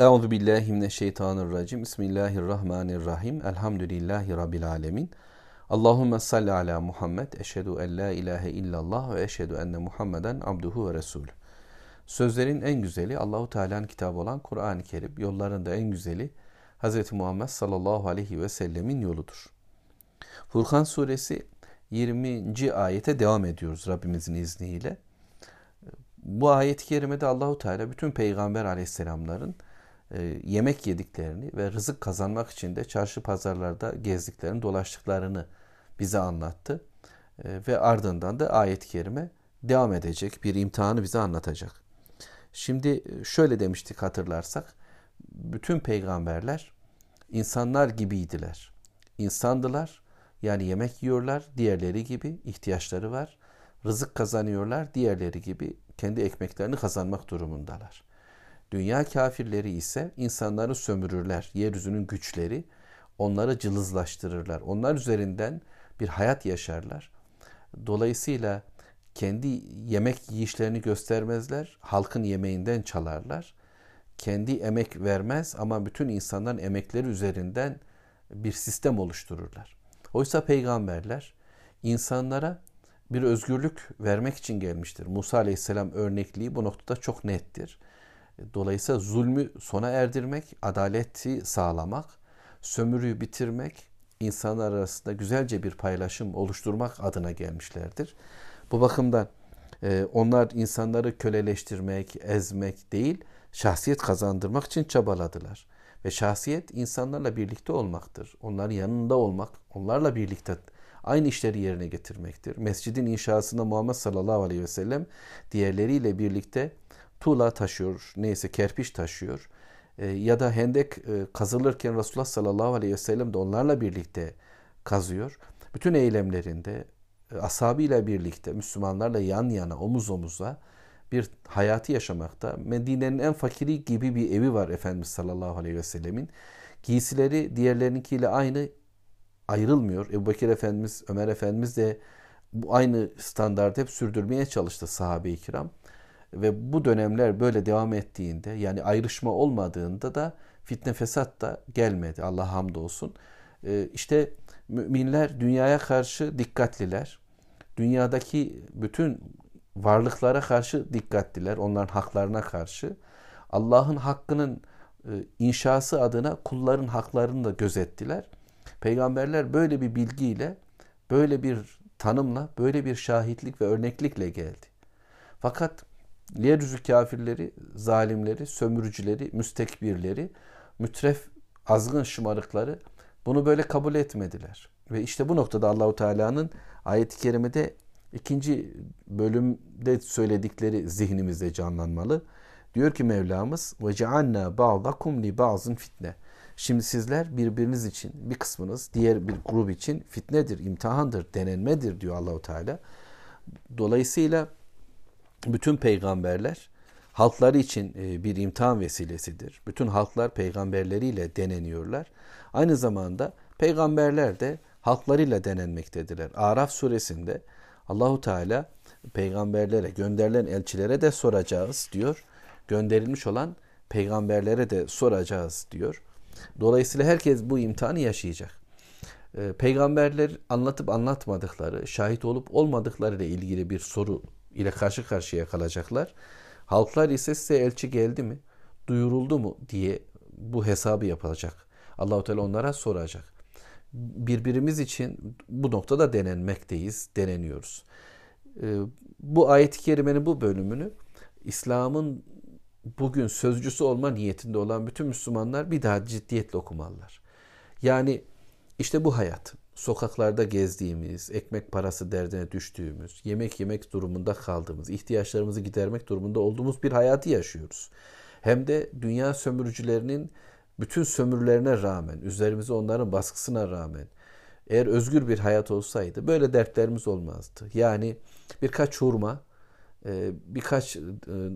Euzu billahi mineşşeytanirracim. Bismillahirrahmanirrahim. Elhamdülillahi rabbil alamin. Allahumme salli ala Muhammed. Eşhedü en la ilahe illallah ve eşhedü enne Muhammeden abduhu ve resulü. Sözlerin en güzeli Allahu Teala'nın kitabı olan Kur'an-ı Kerim. Yollarında en güzeli Hz. Muhammed sallallahu aleyhi ve sellemin yoludur. Furkan suresi 20. ayete devam ediyoruz Rabbimizin izniyle. Bu ayet-i kerimede Allahu Teala bütün peygamber aleyhisselamların e, yemek yediklerini ve rızık kazanmak için de çarşı pazarlarda gezdiklerini, dolaştıklarını bize anlattı. E, ve ardından da ayet-i kerime devam edecek, bir imtihanı bize anlatacak. Şimdi e, şöyle demiştik hatırlarsak, bütün peygamberler insanlar gibiydiler. İnsandılar, yani yemek yiyorlar, diğerleri gibi ihtiyaçları var. Rızık kazanıyorlar, diğerleri gibi kendi ekmeklerini kazanmak durumundalar. Dünya kafirleri ise insanları sömürürler. Yeryüzünün güçleri onları cılızlaştırırlar. Onlar üzerinden bir hayat yaşarlar. Dolayısıyla kendi yemek yiyişlerini göstermezler. Halkın yemeğinden çalarlar. Kendi emek vermez ama bütün insanların emekleri üzerinden bir sistem oluştururlar. Oysa peygamberler insanlara bir özgürlük vermek için gelmiştir. Musa Aleyhisselam örnekliği bu noktada çok nettir. Dolayısıyla zulmü sona erdirmek, adaleti sağlamak, sömürüyü bitirmek, insanlar arasında güzelce bir paylaşım oluşturmak adına gelmişlerdir. Bu bakımdan e, onlar insanları köleleştirmek, ezmek değil, şahsiyet kazandırmak için çabaladılar. Ve şahsiyet insanlarla birlikte olmaktır. Onların yanında olmak, onlarla birlikte aynı işleri yerine getirmektir. Mescidin inşasında Muhammed sallallahu aleyhi ve sellem diğerleriyle birlikte tuğla taşıyor, neyse kerpiç taşıyor. E, ya da hendek e, kazılırken Resulullah sallallahu aleyhi ve sellem de onlarla birlikte kazıyor. Bütün eylemlerinde e, ashabıyla birlikte Müslümanlarla yan yana omuz omuza bir hayatı yaşamakta. Medine'nin en fakiri gibi bir evi var Efendimiz sallallahu aleyhi ve sellemin. Giysileri diğerlerinkiyle aynı ayrılmıyor. Ebu Bekir Efendimiz, Ömer Efendimiz de bu aynı standartı hep sürdürmeye çalıştı sahabe-i kiram. Ve bu dönemler böyle devam ettiğinde yani ayrışma olmadığında da fitne fesat da gelmedi. Allah hamdolsun. Ee, işte müminler dünyaya karşı dikkatliler. Dünyadaki bütün varlıklara karşı dikkatliler. Onların haklarına karşı. Allah'ın hakkının e, inşası adına kulların haklarını da gözettiler. Peygamberler böyle bir bilgiyle, böyle bir tanımla, böyle bir şahitlik ve örneklikle geldi. Fakat yeryüzü kafirleri, zalimleri, sömürücüleri, müstekbirleri, mütref, azgın şımarıkları bunu böyle kabul etmediler. Ve işte bu noktada Allahu Teala'nın ayet-i kerimede ikinci bölümde söyledikleri zihnimizde canlanmalı. Diyor ki Mevlamız ve cealna ba'dakum li ba'zın fitne. Şimdi sizler birbiriniz için bir kısmınız diğer bir grup için fitnedir, imtihandır, denenmedir diyor Allahu Teala. Dolayısıyla bütün peygamberler halkları için e, bir imtihan vesilesidir. Bütün halklar peygamberleriyle deneniyorlar. Aynı zamanda peygamberler de halklarıyla denenmektedirler. Araf suresinde Allahu Teala peygamberlere, gönderilen elçilere de soracağız diyor. Gönderilmiş olan peygamberlere de soracağız diyor. Dolayısıyla herkes bu imtihanı yaşayacak. Ee, peygamberler anlatıp anlatmadıkları, şahit olup olmadıkları ile ilgili bir soru ile karşı karşıya kalacaklar. Halklar ise size elçi geldi mi, duyuruldu mu diye bu hesabı yapılacak. Allahu Teala onlara soracak. Birbirimiz için bu noktada denenmekteyiz, deneniyoruz. Ee, bu ayet-i kerimenin bu bölümünü İslam'ın bugün sözcüsü olma niyetinde olan bütün Müslümanlar bir daha ciddiyetle okumalılar. Yani işte bu hayat, sokaklarda gezdiğimiz, ekmek parası derdine düştüğümüz, yemek yemek durumunda kaldığımız, ihtiyaçlarımızı gidermek durumunda olduğumuz bir hayatı yaşıyoruz. Hem de dünya sömürücülerinin bütün sömürülerine rağmen, üzerimize onların baskısına rağmen, eğer özgür bir hayat olsaydı böyle dertlerimiz olmazdı. Yani birkaç hurma, e, birkaç e,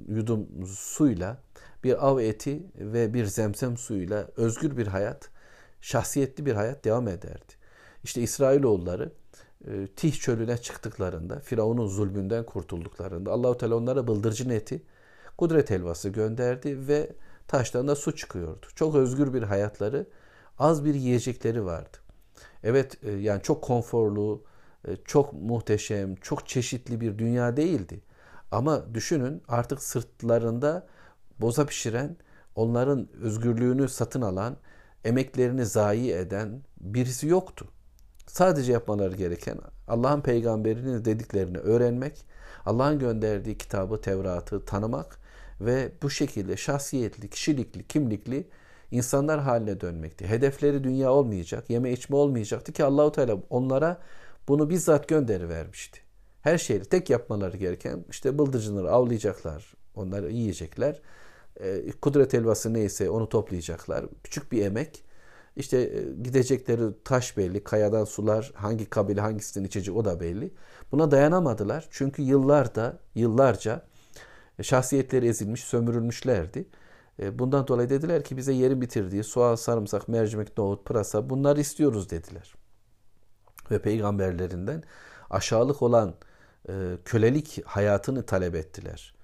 yudum suyla, bir av eti ve bir zemzem suyuyla özgür bir hayat, şahsiyetli bir hayat devam ederdi. İşte İsrailoğulları e, Tih çölüne çıktıklarında, Firavun'un zulmünden kurtulduklarında Allahu Teala onlara bıldırcın eti, kudret helvası gönderdi ve taştan da su çıkıyordu. Çok özgür bir hayatları, az bir yiyecekleri vardı. Evet e, yani çok konforlu, e, çok muhteşem, çok çeşitli bir dünya değildi. Ama düşünün artık sırtlarında boza pişiren, onların özgürlüğünü satın alan, emeklerini zayi eden birisi yoktu. Sadece yapmaları gereken Allah'ın peygamberinin dediklerini öğrenmek, Allah'ın gönderdiği kitabı, Tevrat'ı tanımak ve bu şekilde şahsiyetli, kişilikli, kimlikli insanlar haline dönmekti. Hedefleri dünya olmayacak, yeme içme olmayacaktı ki Allahu Teala onlara bunu bizzat gönderi vermişti. Her şeyi tek yapmaları gereken işte bıldırcınları avlayacaklar, onları yiyecekler. E, kudret elvası neyse onu toplayacaklar. Küçük bir emek. İşte e, gidecekleri taş belli, kayadan sular, hangi kabile hangisinden içecek o da belli. Buna dayanamadılar. Çünkü yıllarda, yıllarca şahsiyetleri ezilmiş, sömürülmüşlerdi. E, bundan dolayı dediler ki bize yeri bitirdiği soğan, sarımsak, mercimek, nohut, pırasa bunları istiyoruz dediler. Ve peygamberlerinden aşağılık olan e, kölelik hayatını talep ettiler.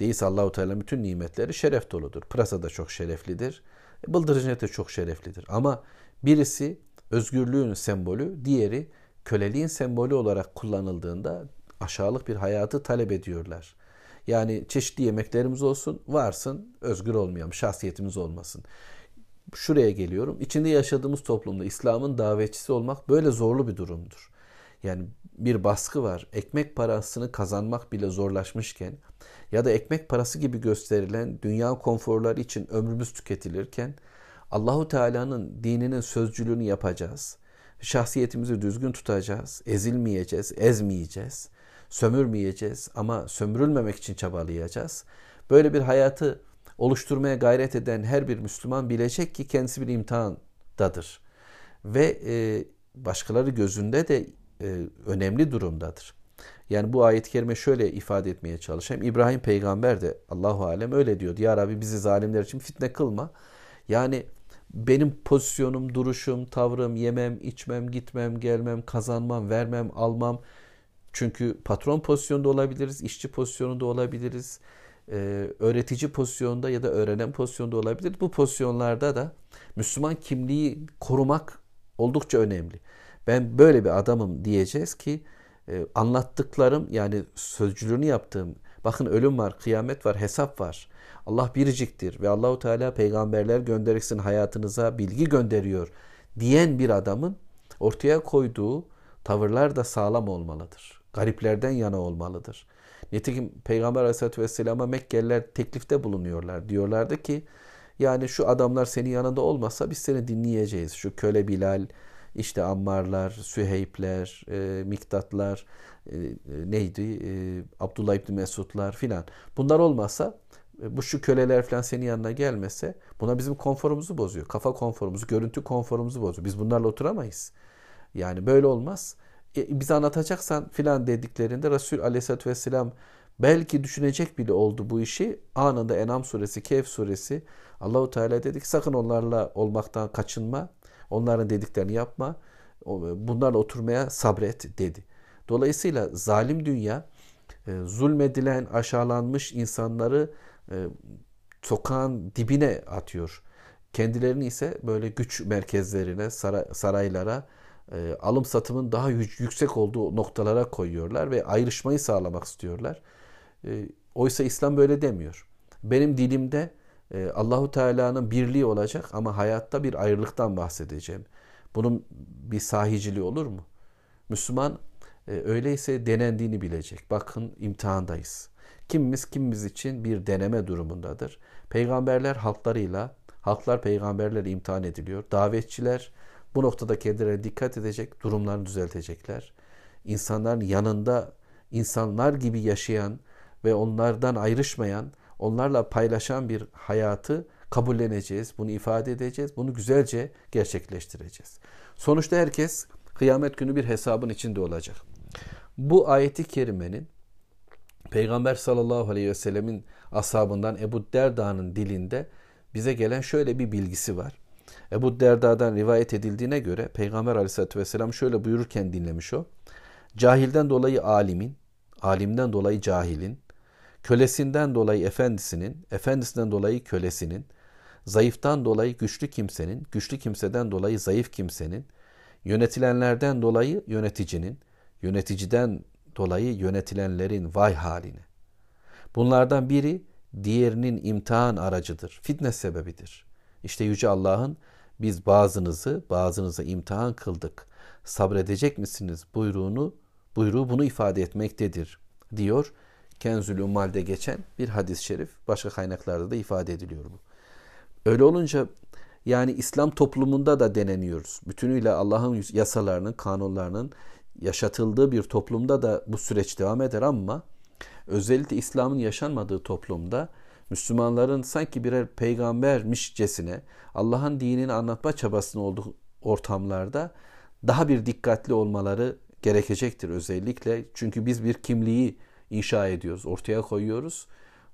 Değilse Allahu Teala bütün nimetleri şeref doludur. Pırasa da çok şereflidir. E, bıldırcın de çok şereflidir. Ama birisi özgürlüğün sembolü, diğeri köleliğin sembolü olarak kullanıldığında aşağılık bir hayatı talep ediyorlar. Yani çeşitli yemeklerimiz olsun, varsın, özgür olmayalım, şahsiyetimiz olmasın. Şuraya geliyorum. İçinde yaşadığımız toplumda İslam'ın davetçisi olmak böyle zorlu bir durumdur. Yani bir baskı var. Ekmek parasını kazanmak bile zorlaşmışken ya da ekmek parası gibi gösterilen dünya konforları için ömrümüz tüketilirken Allahu Teala'nın dininin sözcülüğünü yapacağız. Şahsiyetimizi düzgün tutacağız. Ezilmeyeceğiz, ezmeyeceğiz. Sömürmeyeceğiz ama sömürülmemek için çabalayacağız. Böyle bir hayatı oluşturmaya gayret eden her bir Müslüman bilecek ki kendisi bir imtihandadır. Ve e, başkaları gözünde de e, önemli durumdadır. Yani bu ayet-i kerime şöyle ifade etmeye çalışayım. İbrahim peygamber de Allahu alem öyle diyor. Ya Rabbi bizi zalimler için fitne kılma. Yani benim pozisyonum, duruşum, tavrım, yemem, içmem, gitmem, gelmem, kazanmam, vermem, almam. Çünkü patron pozisyonda olabiliriz, işçi pozisyonunda olabiliriz, e, öğretici pozisyonda ya da öğrenen pozisyonda olabilir. Bu pozisyonlarda da Müslüman kimliği korumak oldukça önemli. Ben böyle bir adamım diyeceğiz ki e, anlattıklarım yani sözcülüğünü yaptığım bakın ölüm var, kıyamet var, hesap var. Allah biriciktir ve Allahu Teala peygamberler gönderirsin hayatınıza bilgi gönderiyor diyen bir adamın ortaya koyduğu tavırlar da sağlam olmalıdır. Gariplerden yana olmalıdır. Nitekim Peygamber Aleyhisselatü Vesselam'a Mekkeliler teklifte bulunuyorlar. Diyorlardı ki yani şu adamlar senin yanında olmasa biz seni dinleyeceğiz. Şu köle Bilal, işte Ammarlar, Süheybler, e, Miktatlar, e, e, neydi? E, Abdullah İbni Mesudlar filan. Bunlar olmasa e, bu şu köleler falan senin yanına gelmese buna bizim konforumuzu bozuyor. Kafa konforumuzu, görüntü konforumuzu bozuyor. Biz bunlarla oturamayız. Yani böyle olmaz. E, bize anlatacaksan filan dediklerinde Resul Aleyhisselatü Vesselam belki düşünecek bile oldu bu işi. Anında Enam suresi, Kehf suresi Allahu Teala dedi ki sakın onlarla olmaktan kaçınma. Onların dediklerini yapma. Bunlarla oturmaya sabret dedi. Dolayısıyla zalim dünya e, zulmedilen, aşağılanmış insanları e, sokağın dibine atıyor. Kendilerini ise böyle güç merkezlerine, saraylara, e, alım satımın daha yüksek olduğu noktalara koyuyorlar ve ayrışmayı sağlamak istiyorlar. Oysa İslam böyle demiyor. Benim dilimde ee, Allahu Teala'nın birliği olacak ama hayatta bir ayrılıktan bahsedeceğim. Bunun bir sahiciliği olur mu? Müslüman e, öyleyse denendiğini bilecek. Bakın imtihandayız. Kimimiz kimimiz için bir deneme durumundadır. Peygamberler halklarıyla, halklar peygamberlerle imtihan ediliyor. Davetçiler bu noktada kendilerine dikkat edecek, durumlarını düzeltecekler. İnsanların yanında insanlar gibi yaşayan ve onlardan ayrışmayan, onlarla paylaşan bir hayatı kabulleneceğiz, bunu ifade edeceğiz, bunu güzelce gerçekleştireceğiz. Sonuçta herkes kıyamet günü bir hesabın içinde olacak. Bu ayeti kerimenin Peygamber sallallahu aleyhi ve sellemin ashabından Ebu Derda'nın dilinde bize gelen şöyle bir bilgisi var. Ebu Derda'dan rivayet edildiğine göre Peygamber aleyhissalatü vesselam şöyle buyururken dinlemiş o. Cahilden dolayı alimin, alimden dolayı cahilin, kölesinden dolayı efendisinin, efendisinden dolayı kölesinin, Zayıftan dolayı güçlü kimsenin, güçlü kimseden dolayı zayıf kimsenin, yönetilenlerden dolayı yöneticinin, yöneticiden dolayı yönetilenlerin vay haline. Bunlardan biri diğerinin imtihan aracıdır, fitne sebebidir. İşte Yüce Allah'ın biz bazınızı bazınıza imtihan kıldık. Sabredecek misiniz buyruğunu buyruğu bunu ifade etmektedir diyor. Kenzül Ummal'de geçen bir hadis-i şerif. Başka kaynaklarda da ifade ediliyor bu. Öyle olunca yani İslam toplumunda da deneniyoruz. Bütünüyle Allah'ın yasalarının, kanunlarının yaşatıldığı bir toplumda da bu süreç devam eder ama özellikle İslam'ın yaşanmadığı toplumda Müslümanların sanki birer peygambermişcesine Allah'ın dinini anlatma çabasının olduğu ortamlarda daha bir dikkatli olmaları gerekecektir özellikle. Çünkü biz bir kimliği inşa ediyoruz, ortaya koyuyoruz.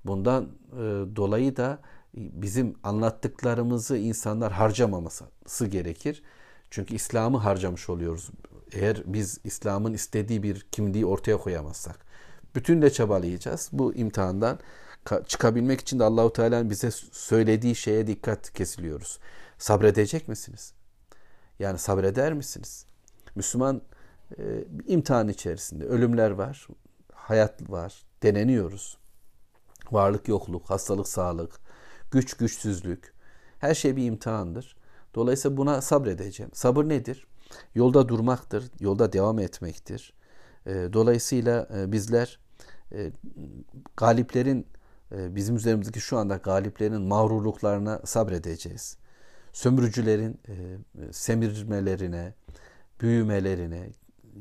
Bundan e, dolayı da bizim anlattıklarımızı insanlar harcamaması gerekir. Çünkü İslam'ı harcamış oluyoruz. Eğer biz İslam'ın istediği bir kimliği ortaya koyamazsak. Bütünle çabalayacağız. Bu imtihandan çıkabilmek için de Allahu Teala'nın bize söylediği şeye dikkat kesiliyoruz. Sabredecek misiniz? Yani sabreder misiniz? Müslüman e, imtihan içerisinde ölümler var, hayat var, deneniyoruz. Varlık, yokluk, hastalık, sağlık, güç, güçsüzlük. Her şey bir imtihandır. Dolayısıyla buna sabredeceğim. Sabır nedir? Yolda durmaktır, yolda devam etmektir. E, dolayısıyla e, bizler e, galiplerin ee, bizim üzerimizdeki şu anda galiplerin mağrurluklarına sabredeceğiz. Sömürücülerin e, semirmelerine, büyümelerine,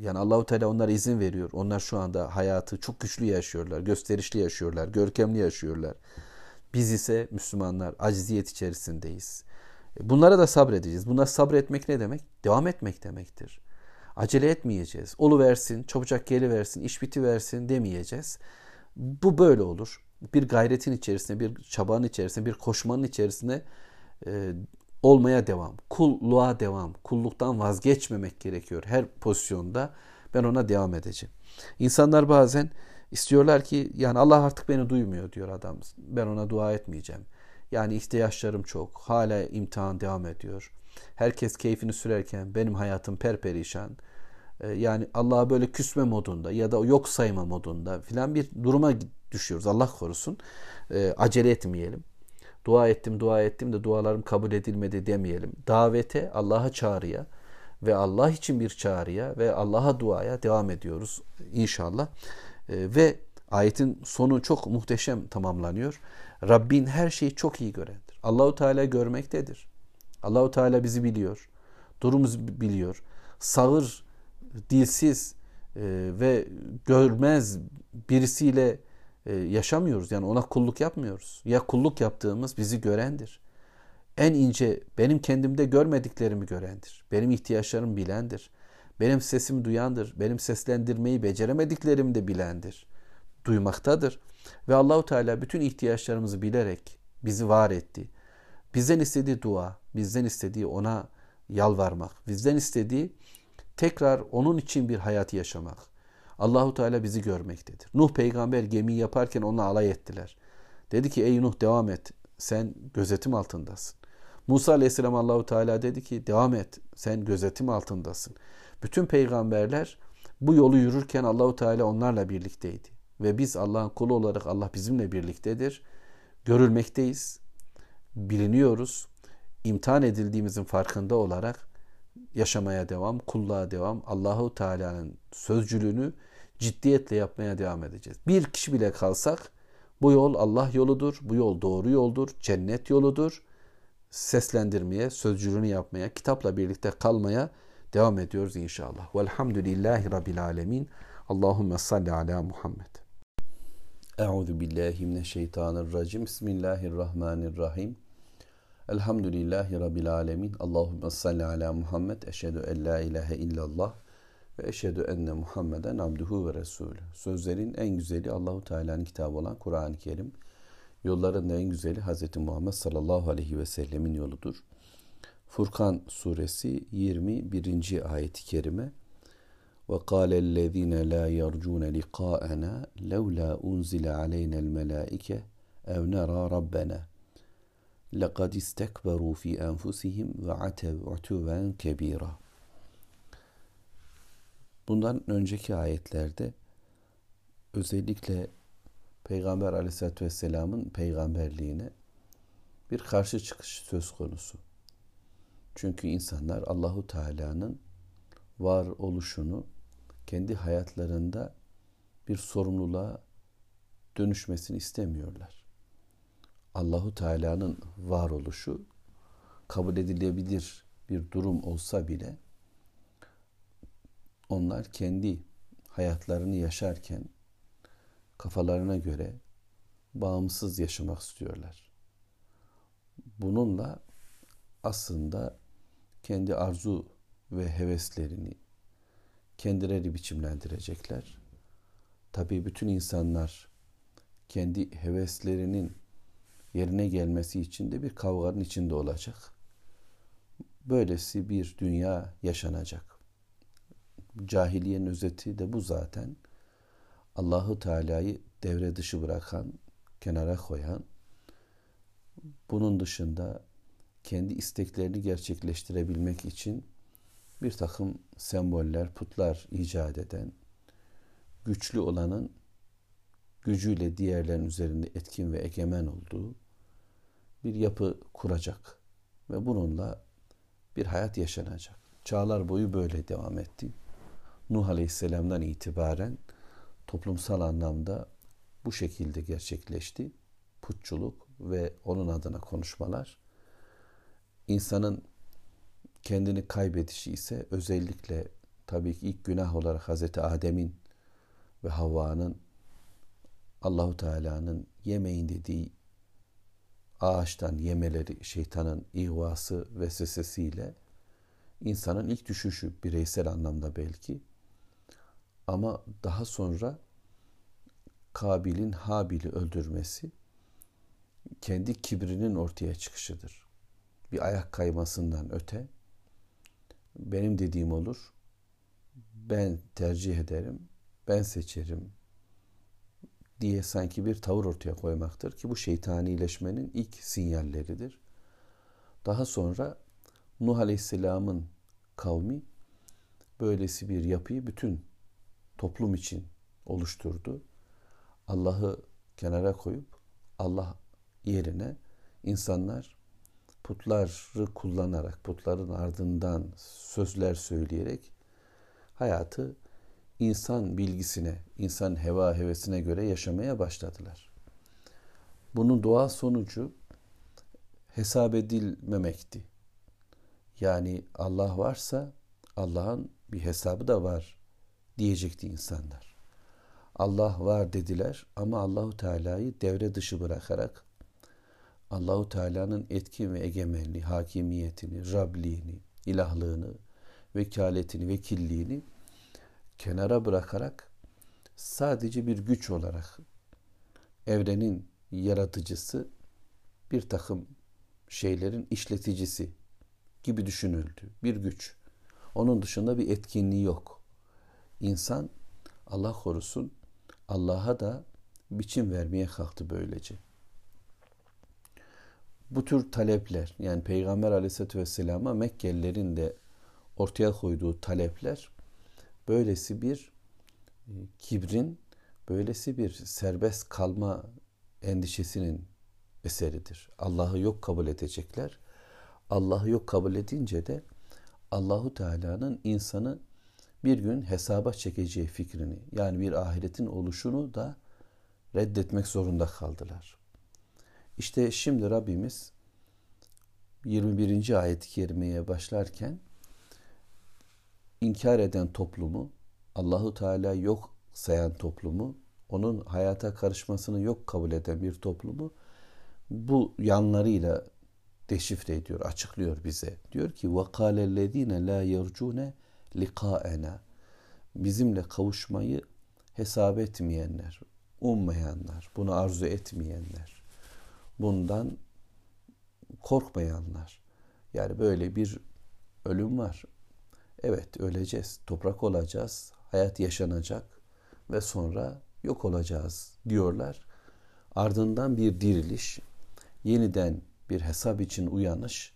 yani Allahu Teala onlara izin veriyor. Onlar şu anda hayatı çok güçlü yaşıyorlar, gösterişli yaşıyorlar, görkemli yaşıyorlar. Biz ise Müslümanlar aciziyet içerisindeyiz. E, bunlara da sabredeceğiz. Bunlar sabretmek ne demek? Devam etmek demektir. Acele etmeyeceğiz. Olu versin, çabucak geri versin, iş biti versin demeyeceğiz. Bu böyle olur bir gayretin içerisinde, bir çabanın içerisinde, bir koşmanın içerisinde e, olmaya devam. Kulluğa devam. Kulluktan vazgeçmemek gerekiyor her pozisyonda. Ben ona devam edeceğim. İnsanlar bazen istiyorlar ki yani Allah artık beni duymuyor diyor adam. Ben ona dua etmeyeceğim. Yani ihtiyaçlarım çok. Hala imtihan devam ediyor. Herkes keyfini sürerken benim hayatım perperişan. E, yani Allah'a böyle küsme modunda ya da yok sayma modunda filan bir duruma düşüyoruz. Allah korusun. E, acele etmeyelim. Dua ettim, dua ettim de dualarım kabul edilmedi demeyelim. Davete, Allah'a çağrıya ve Allah için bir çağrıya ve Allah'a duaya devam ediyoruz inşallah. E, ve ayetin sonu çok muhteşem tamamlanıyor. Rabbin her şeyi çok iyi görendir. Allahu Teala görmektedir. Allahu Teala bizi biliyor. Durumumuzu biliyor. Sağır, dilsiz e, ve görmez birisiyle e, yaşamıyoruz. Yani ona kulluk yapmıyoruz. Ya kulluk yaptığımız bizi görendir. En ince benim kendimde görmediklerimi görendir. Benim ihtiyaçlarımı bilendir. Benim sesimi duyandır. Benim seslendirmeyi beceremediklerimi de bilendir. Duymaktadır. Ve Allahu Teala bütün ihtiyaçlarımızı bilerek bizi var etti. Bizden istediği dua, bizden istediği ona yalvarmak, bizden istediği tekrar onun için bir hayat yaşamak. Allahu Teala bizi görmektedir. Nuh peygamber gemi yaparken onunla alay ettiler. Dedi ki ey Nuh devam et. Sen gözetim altındasın. Musa aleyhisselam Allahu Teala dedi ki devam et. Sen gözetim altındasın. Bütün peygamberler bu yolu yürürken Allahu Teala onlarla birlikteydi. Ve biz Allah'ın kulu olarak Allah bizimle birliktedir. Görülmekteyiz. Biliniyoruz. İmtihan edildiğimizin farkında olarak yaşamaya devam, kulluğa devam, Allahu Teala'nın sözcülüğünü ciddiyetle yapmaya devam edeceğiz. Bir kişi bile kalsak bu yol Allah yoludur, bu yol doğru yoldur, cennet yoludur. Seslendirmeye, sözcülüğünü yapmaya, kitapla birlikte kalmaya devam ediyoruz inşallah. Velhamdülillahi Rabbil Alemin. Allahümme salli ala Muhammed. Euzu billahi mineşşeytanirracim. Bismillahirrahmanirrahim. Elhamdülillahi Rabbil alemin. Allahümme salli ala Muhammed. Eşhedü en la ilahe illallah Ve eşhedü enne Muhammeden abduhu ve resulü. Sözlerin en güzeli Allahu Teala'nın kitabı olan Kur'an-ı Kerim. Yolların da en güzeli Hz. Muhammed sallallahu aleyhi ve sellemin yoludur. Furkan suresi 21. ayeti kerime. وقال الذين لا يرجون لقاءنا لولا أنزل علينا الملائكة أو نرى ربنا لَقَدْ اسْتَكْبَرُوا فِي أَنْفُسِهِمْ وَعَتَوْا عُتُوًا كَبِيرًا Bundan önceki ayetlerde özellikle Peygamber aleyhissalatü vesselamın peygamberliğine bir karşı çıkış söz konusu. Çünkü insanlar Allahu Teala'nın var oluşunu kendi hayatlarında bir sorumluluğa dönüşmesini istemiyorlar. Allahu Teala'nın varoluşu kabul edilebilir bir durum olsa bile onlar kendi hayatlarını yaşarken kafalarına göre bağımsız yaşamak istiyorlar. Bununla aslında kendi arzu ve heveslerini kendileri biçimlendirecekler. Tabi bütün insanlar kendi heveslerinin yerine gelmesi için de bir kavganın içinde olacak. Böylesi bir dünya yaşanacak. Cahiliyenin özeti de bu zaten. Allahu Teala'yı devre dışı bırakan, kenara koyan, bunun dışında kendi isteklerini gerçekleştirebilmek için bir takım semboller, putlar icat eden, güçlü olanın gücüyle diğerlerin üzerinde etkin ve egemen olduğu bir yapı kuracak ve bununla bir hayat yaşanacak. Çağlar boyu böyle devam etti. Nuh Aleyhisselam'dan itibaren toplumsal anlamda bu şekilde gerçekleşti. Putçuluk ve onun adına konuşmalar. İnsanın kendini kaybedişi ise özellikle tabii ki ilk günah olarak Hazreti Adem'in ve Havva'nın Allahu Teala'nın yemeyin dediği ağaçtan yemeleri şeytanın ihvası ve sesesiyle insanın ilk düşüşü bireysel anlamda belki ama daha sonra Kabil'in Habil'i öldürmesi kendi kibrinin ortaya çıkışıdır. Bir ayak kaymasından öte benim dediğim olur. Ben tercih ederim. Ben seçerim diye sanki bir tavır ortaya koymaktır ki bu şeytanileşmenin ilk sinyalleridir. Daha sonra Nuh Aleyhisselam'ın kavmi böylesi bir yapıyı bütün toplum için oluşturdu. Allah'ı kenara koyup Allah yerine insanlar putları kullanarak, putların ardından sözler söyleyerek hayatı insan bilgisine, insan heva hevesine göre yaşamaya başladılar. Bunun doğal sonucu hesap edilmemekti. Yani Allah varsa Allah'ın bir hesabı da var diyecekti insanlar. Allah var dediler ama Allahu Teala'yı devre dışı bırakarak Allahu Teala'nın etkin ve egemenliği, hakimiyetini, Rabliğini, ilahlığını, vekaletini, vekilliğini kenara bırakarak sadece bir güç olarak evrenin yaratıcısı bir takım şeylerin işleticisi gibi düşünüldü. Bir güç. Onun dışında bir etkinliği yok. İnsan Allah korusun Allah'a da biçim vermeye kalktı böylece. Bu tür talepler yani Peygamber aleyhissalatü vesselama Mekkelilerin de ortaya koyduğu talepler böylesi bir e, kibrin, böylesi bir serbest kalma endişesinin eseridir. Allah'ı yok kabul edecekler. Allah'ı yok kabul edince de Allahu Teala'nın insanı bir gün hesaba çekeceği fikrini yani bir ahiretin oluşunu da reddetmek zorunda kaldılar. İşte şimdi Rabbimiz 21. ayet-i kerimeye başlarken inkar eden toplumu, Allahu Teala yok sayan toplumu, onun hayata karışmasını yok kabul eden bir toplumu bu yanlarıyla deşifre ediyor, açıklıyor bize. Diyor ki: "Ve kâlellezîne lâ yercûne likaena bizimle kavuşmayı hesap etmeyenler, ummayanlar, bunu arzu etmeyenler, bundan korkmayanlar. Yani böyle bir ölüm var. Evet öleceğiz, toprak olacağız, hayat yaşanacak ve sonra yok olacağız diyorlar. Ardından bir diriliş, yeniden bir hesap için uyanış,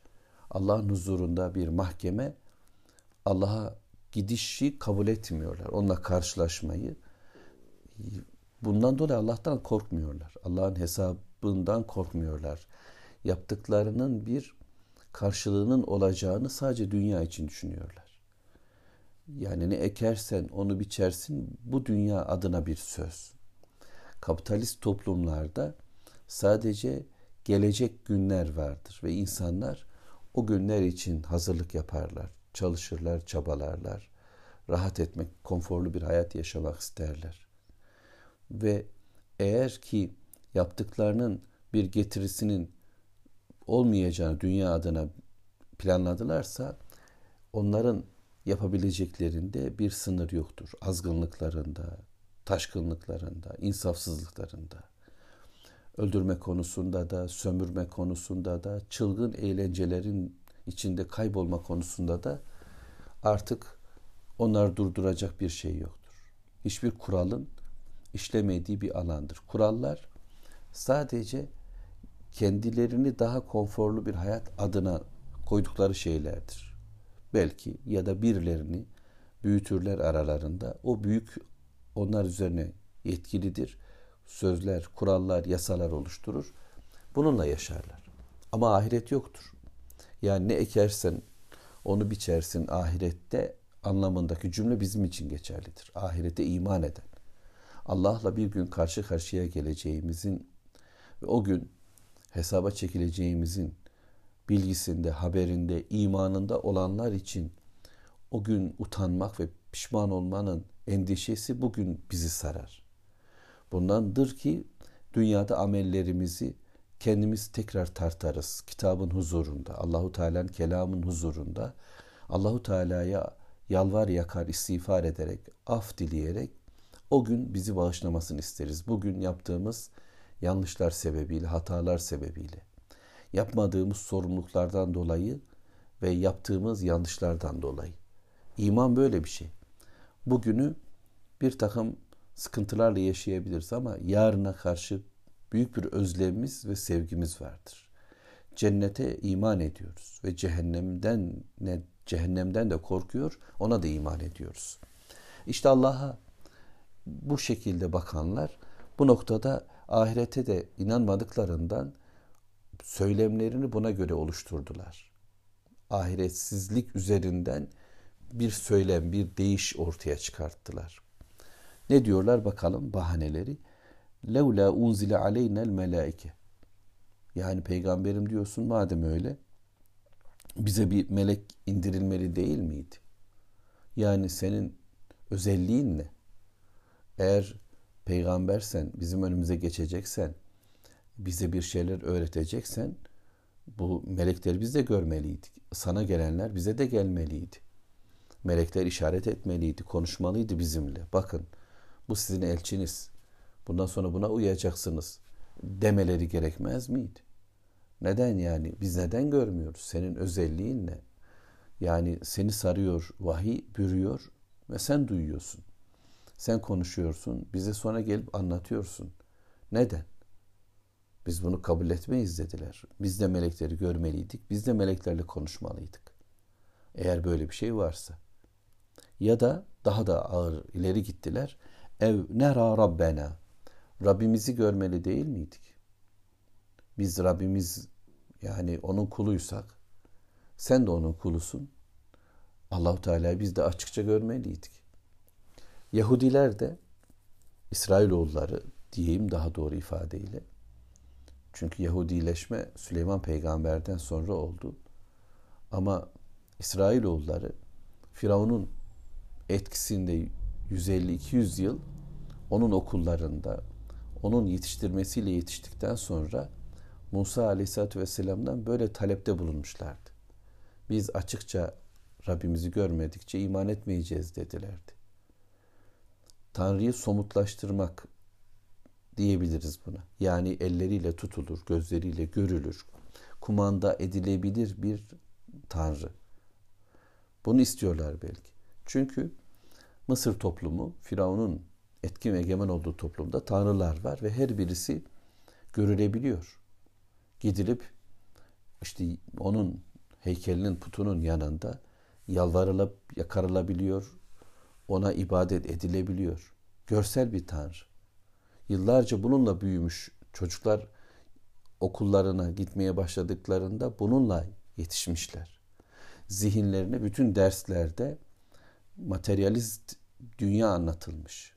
Allah'ın huzurunda bir mahkeme, Allah'a gidişi kabul etmiyorlar. Onunla karşılaşmayı. Bundan dolayı Allah'tan korkmuyorlar. Allah'ın hesabından korkmuyorlar. Yaptıklarının bir karşılığının olacağını sadece dünya için düşünüyorlar. Yani ne ekersen onu biçersin bu dünya adına bir söz. Kapitalist toplumlarda sadece gelecek günler vardır ve insanlar o günler için hazırlık yaparlar, çalışırlar, çabalarlar. Rahat etmek, konforlu bir hayat yaşamak isterler. Ve eğer ki yaptıklarının bir getirisinin olmayacağını dünya adına planladılarsa onların yapabileceklerinde bir sınır yoktur. Azgınlıklarında, taşkınlıklarında, insafsızlıklarında. Öldürme konusunda da, sömürme konusunda da, çılgın eğlencelerin içinde kaybolma konusunda da artık onlar durduracak bir şey yoktur. Hiçbir kuralın işlemediği bir alandır. Kurallar sadece kendilerini daha konforlu bir hayat adına koydukları şeylerdir. Belki ya da birilerini büyütürler aralarında. O büyük onlar üzerine yetkilidir. Sözler, kurallar, yasalar oluşturur. Bununla yaşarlar. Ama ahiret yoktur. Yani ne ekersen onu biçersin ahirette anlamındaki cümle bizim için geçerlidir. Ahirete iman eden. Allah'la bir gün karşı karşıya geleceğimizin ve o gün hesaba çekileceğimizin bilgisinde, haberinde, imanında olanlar için o gün utanmak ve pişman olmanın endişesi bugün bizi sarar. Bundandır ki dünyada amellerimizi kendimiz tekrar tartarız. Kitabın huzurunda, Allahu Teala'nın kelamın huzurunda Allahu Teala'ya yalvar yakar istiğfar ederek, af dileyerek o gün bizi bağışlamasını isteriz. Bugün yaptığımız yanlışlar sebebiyle, hatalar sebebiyle, yapmadığımız sorumluluklardan dolayı ve yaptığımız yanlışlardan dolayı. İman böyle bir şey. Bugünü bir takım sıkıntılarla yaşayabiliriz ama yarına karşı büyük bir özlemimiz ve sevgimiz vardır. Cennete iman ediyoruz ve cehennemden ne cehennemden de korkuyor, ona da iman ediyoruz. İşte Allah'a bu şekilde bakanlar bu noktada ahirete de inanmadıklarından söylemlerini buna göre oluşturdular. Ahiretsizlik üzerinden bir söylem, bir değiş ortaya çıkarttılar. Ne diyorlar bakalım bahaneleri? Levla unzile aleynel melaike. Yani peygamberim diyorsun madem öyle bize bir melek indirilmeli değil miydi? Yani senin özelliğin ne? Eğer peygambersen, bizim önümüze geçeceksen, bize bir şeyler öğreteceksen bu melekleri biz de görmeliydik. Sana gelenler bize de gelmeliydi. Melekler işaret etmeliydi, konuşmalıydı bizimle. Bakın bu sizin elçiniz. Bundan sonra buna uyacaksınız demeleri gerekmez miydi? Neden yani? Biz neden görmüyoruz? Senin özelliğin ne? Yani seni sarıyor, vahiy bürüyor ve sen duyuyorsun. Sen konuşuyorsun, bize sonra gelip anlatıyorsun. Neden? Biz bunu kabul etmeyiz dediler. Biz de melekleri görmeliydik, biz de meleklerle konuşmalıydık. Eğer böyle bir şey varsa. Ya da daha da ağır ileri gittiler. Ev nera rabbena. Rabbimizi görmeli değil miydik? Biz Rabbimiz yani onun kuluysak sen de onun kulusun. Allahu Teala'yı biz de açıkça görmeliydik. Yahudiler de İsrailoğulları diyeyim daha doğru ifadeyle. Çünkü Yahudileşme Süleyman peygamberden sonra oldu. Ama İsrailoğulları Firavun'un etkisinde 150-200 yıl onun okullarında, onun yetiştirmesiyle yetiştikten sonra Musa Aleyhisselatü Vesselam'dan böyle talepte bulunmuşlardı. Biz açıkça Rabbimizi görmedikçe iman etmeyeceğiz dedilerdi. Tanrı'yı somutlaştırmak diyebiliriz buna. Yani elleriyle tutulur, gözleriyle görülür, kumanda edilebilir bir Tanrı. Bunu istiyorlar belki. Çünkü Mısır toplumu, Firavun'un etkin ve egemen olduğu toplumda tanrılar var ve her birisi görülebiliyor. Gidilip işte onun heykelinin putunun yanında yalvarılıp yakarılabiliyor, ona ibadet edilebiliyor. Görsel bir tanrı. Yıllarca bununla büyümüş çocuklar okullarına gitmeye başladıklarında bununla yetişmişler. Zihinlerine bütün derslerde materyalist dünya anlatılmış.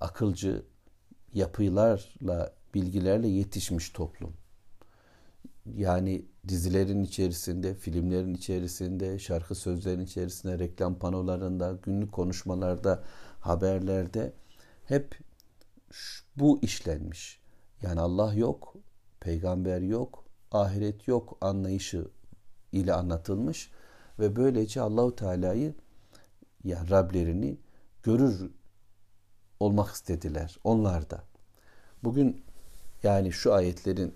Akılcı yapılarla, bilgilerle yetişmiş toplum. Yani dizilerin içerisinde, filmlerin içerisinde, şarkı sözlerin içerisinde, reklam panolarında, günlük konuşmalarda, haberlerde hep bu işlenmiş. Yani Allah yok, peygamber yok, ahiret yok anlayışı ile anlatılmış ve böylece Allahu Teala'yı yani Rablerini görür olmak istediler onlar da. Bugün yani şu ayetlerin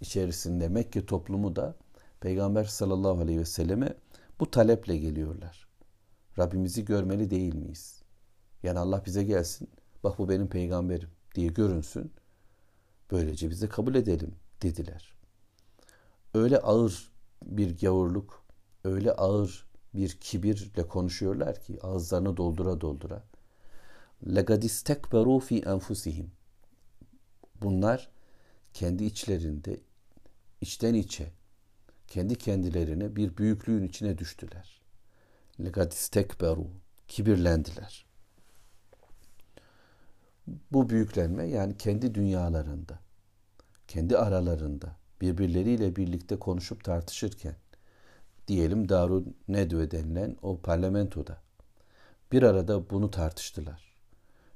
içerisinde Mekke toplumu da Peygamber sallallahu aleyhi ve selleme bu taleple geliyorlar. Rabbimizi görmeli değil miyiz? Yani Allah bize gelsin. Bak bu benim peygamberim diye görünsün. Böylece bizi kabul edelim dediler. Öyle ağır bir gavurluk, öyle ağır bir kibirle konuşuyorlar ki ağızlarını doldura doldura. لَقَدْ fi enfusihim. Bunlar kendi içlerinde içten içe kendi kendilerine bir büyüklüğün içine düştüler. لَقَدْ istekberu kibirlendiler. Bu büyüklenme yani kendi dünyalarında, kendi aralarında birbirleriyle birlikte konuşup tartışırken diyelim Darun Nedve denilen o parlamentoda bir arada bunu tartıştılar.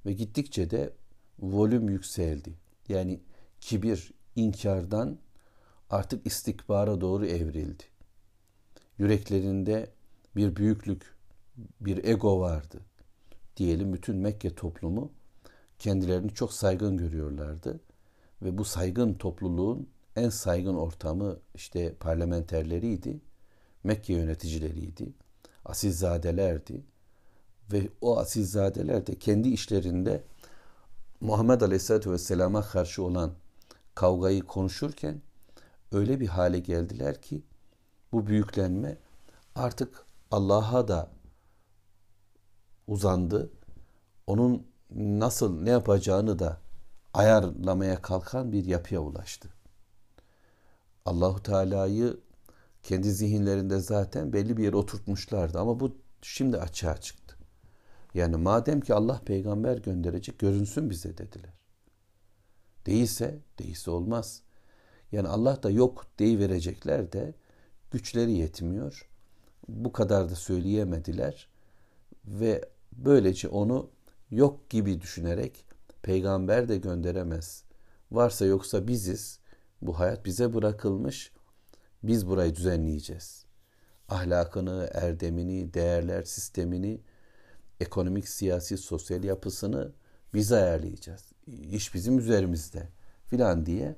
ve gittikçe de volüm yükseldi. Yani kibir, inkardan artık istikbara doğru evrildi. Yüreklerinde bir büyüklük, bir ego vardı. Diyelim bütün Mekke toplumu kendilerini çok saygın görüyorlardı. Ve bu saygın topluluğun en saygın ortamı işte parlamenterleriydi. Mekke yöneticileriydi. Asilzadelerdi. Ve o asilzadeler de kendi işlerinde Muhammed Aleyhisselatü Vesselam'a karşı olan kavgayı konuşurken öyle bir hale geldiler ki bu büyüklenme artık Allah'a da uzandı. Onun nasıl ne yapacağını da ayarlamaya kalkan bir yapıya ulaştı. Allahu Teala'yı kendi zihinlerinde zaten belli bir yere oturtmuşlardı ama bu şimdi açığa çıktı. Yani madem ki Allah peygamber gönderecek görünsün bize dediler. Değilse, değilse olmaz. Yani Allah da yok verecekler de güçleri yetmiyor. Bu kadar da söyleyemediler ve böylece onu yok gibi düşünerek peygamber de gönderemez. Varsa yoksa biziz. Bu hayat bize bırakılmış. Biz burayı düzenleyeceğiz. Ahlakını, erdemini, değerler sistemini, ekonomik, siyasi, sosyal yapısını biz ayarlayacağız. İş bizim üzerimizde filan diye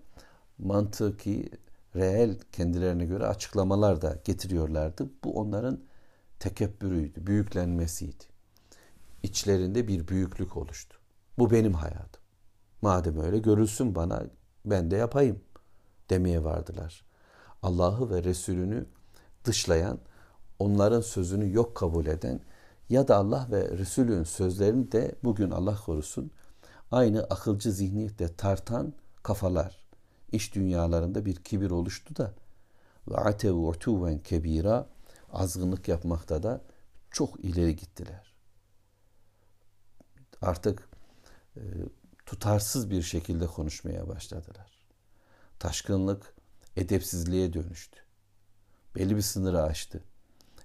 mantıki, reel kendilerine göre açıklamalar da getiriyorlardı. Bu onların tekebbürüydü, büyüklenmesiydi. İçlerinde bir büyüklük oluştu. Bu benim hayatım. Madem öyle görülsün bana ben de yapayım demeye vardılar. Allah'ı ve Resulünü dışlayan, onların sözünü yok kabul eden ya da Allah ve Resulün sözlerini de bugün Allah korusun aynı akılcı zihniyette tartan kafalar iş dünyalarında bir kibir oluştu da ve atev utuven kebira azgınlık yapmakta da çok ileri gittiler. Artık e, tutarsız bir şekilde konuşmaya başladılar. Taşkınlık edepsizliğe dönüştü. Belli bir sınırı aştı.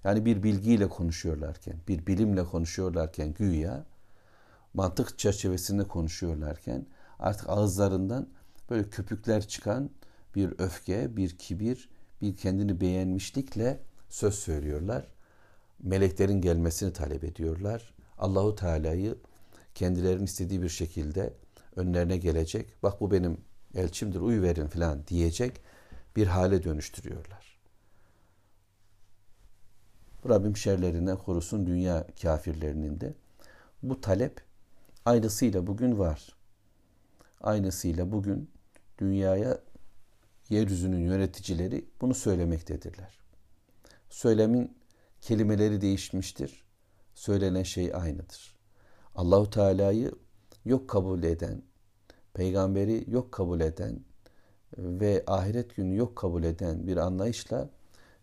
Yani bir bilgiyle konuşuyorlarken, bir bilimle konuşuyorlarken güya mantık çerçevesinde konuşuyorlarken artık ağızlarından böyle köpükler çıkan bir öfke, bir kibir, bir kendini beğenmişlikle söz söylüyorlar. Meleklerin gelmesini talep ediyorlar. Allahu Teala'yı kendilerinin istediği bir şekilde önlerine gelecek. Bak bu benim elçimdir uyu verin filan diyecek bir hale dönüştürüyorlar. Rabbim şerlerinden korusun dünya kafirlerinin de. Bu talep aynısıyla bugün var. Aynısıyla bugün dünyaya yeryüzünün yöneticileri bunu söylemektedirler. Söylemin kelimeleri değişmiştir. Söylenen şey aynıdır. Allahu Teala'yı yok kabul eden, peygamberi yok kabul eden ve ahiret günü yok kabul eden bir anlayışla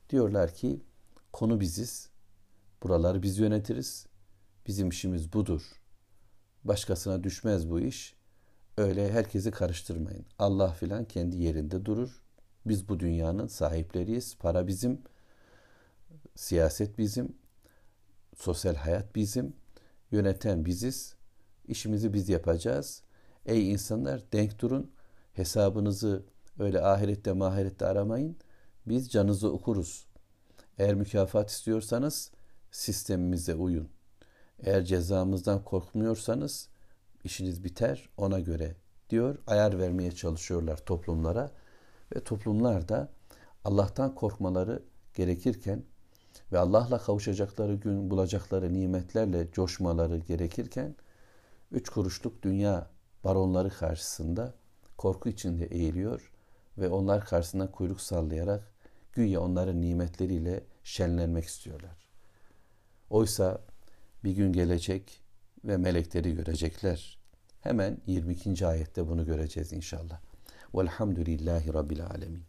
diyorlar ki konu biziz. Buraları biz yönetiriz. Bizim işimiz budur. Başkasına düşmez bu iş. Öyle herkesi karıştırmayın. Allah filan kendi yerinde durur. Biz bu dünyanın sahipleriyiz. Para bizim, siyaset bizim, sosyal hayat bizim, yöneten biziz. İşimizi biz yapacağız. Ey insanlar denk durun. Hesabınızı öyle ahirette mahirette aramayın. Biz canınızı okuruz. Eğer mükafat istiyorsanız sistemimize uyun. Eğer cezamızdan korkmuyorsanız işiniz biter ona göre diyor. Ayar vermeye çalışıyorlar toplumlara ve toplumlar da Allah'tan korkmaları gerekirken ve Allah'la kavuşacakları gün bulacakları nimetlerle coşmaları gerekirken üç kuruşluk dünya baronları karşısında korku içinde eğiliyor ve onlar karşısında kuyruk sallayarak güya onların nimetleriyle şenlenmek istiyorlar. Oysa bir gün gelecek ve melekleri görecekler. Hemen 22. ayette bunu göreceğiz inşallah. Velhamdülillahi Rabbil Alemin.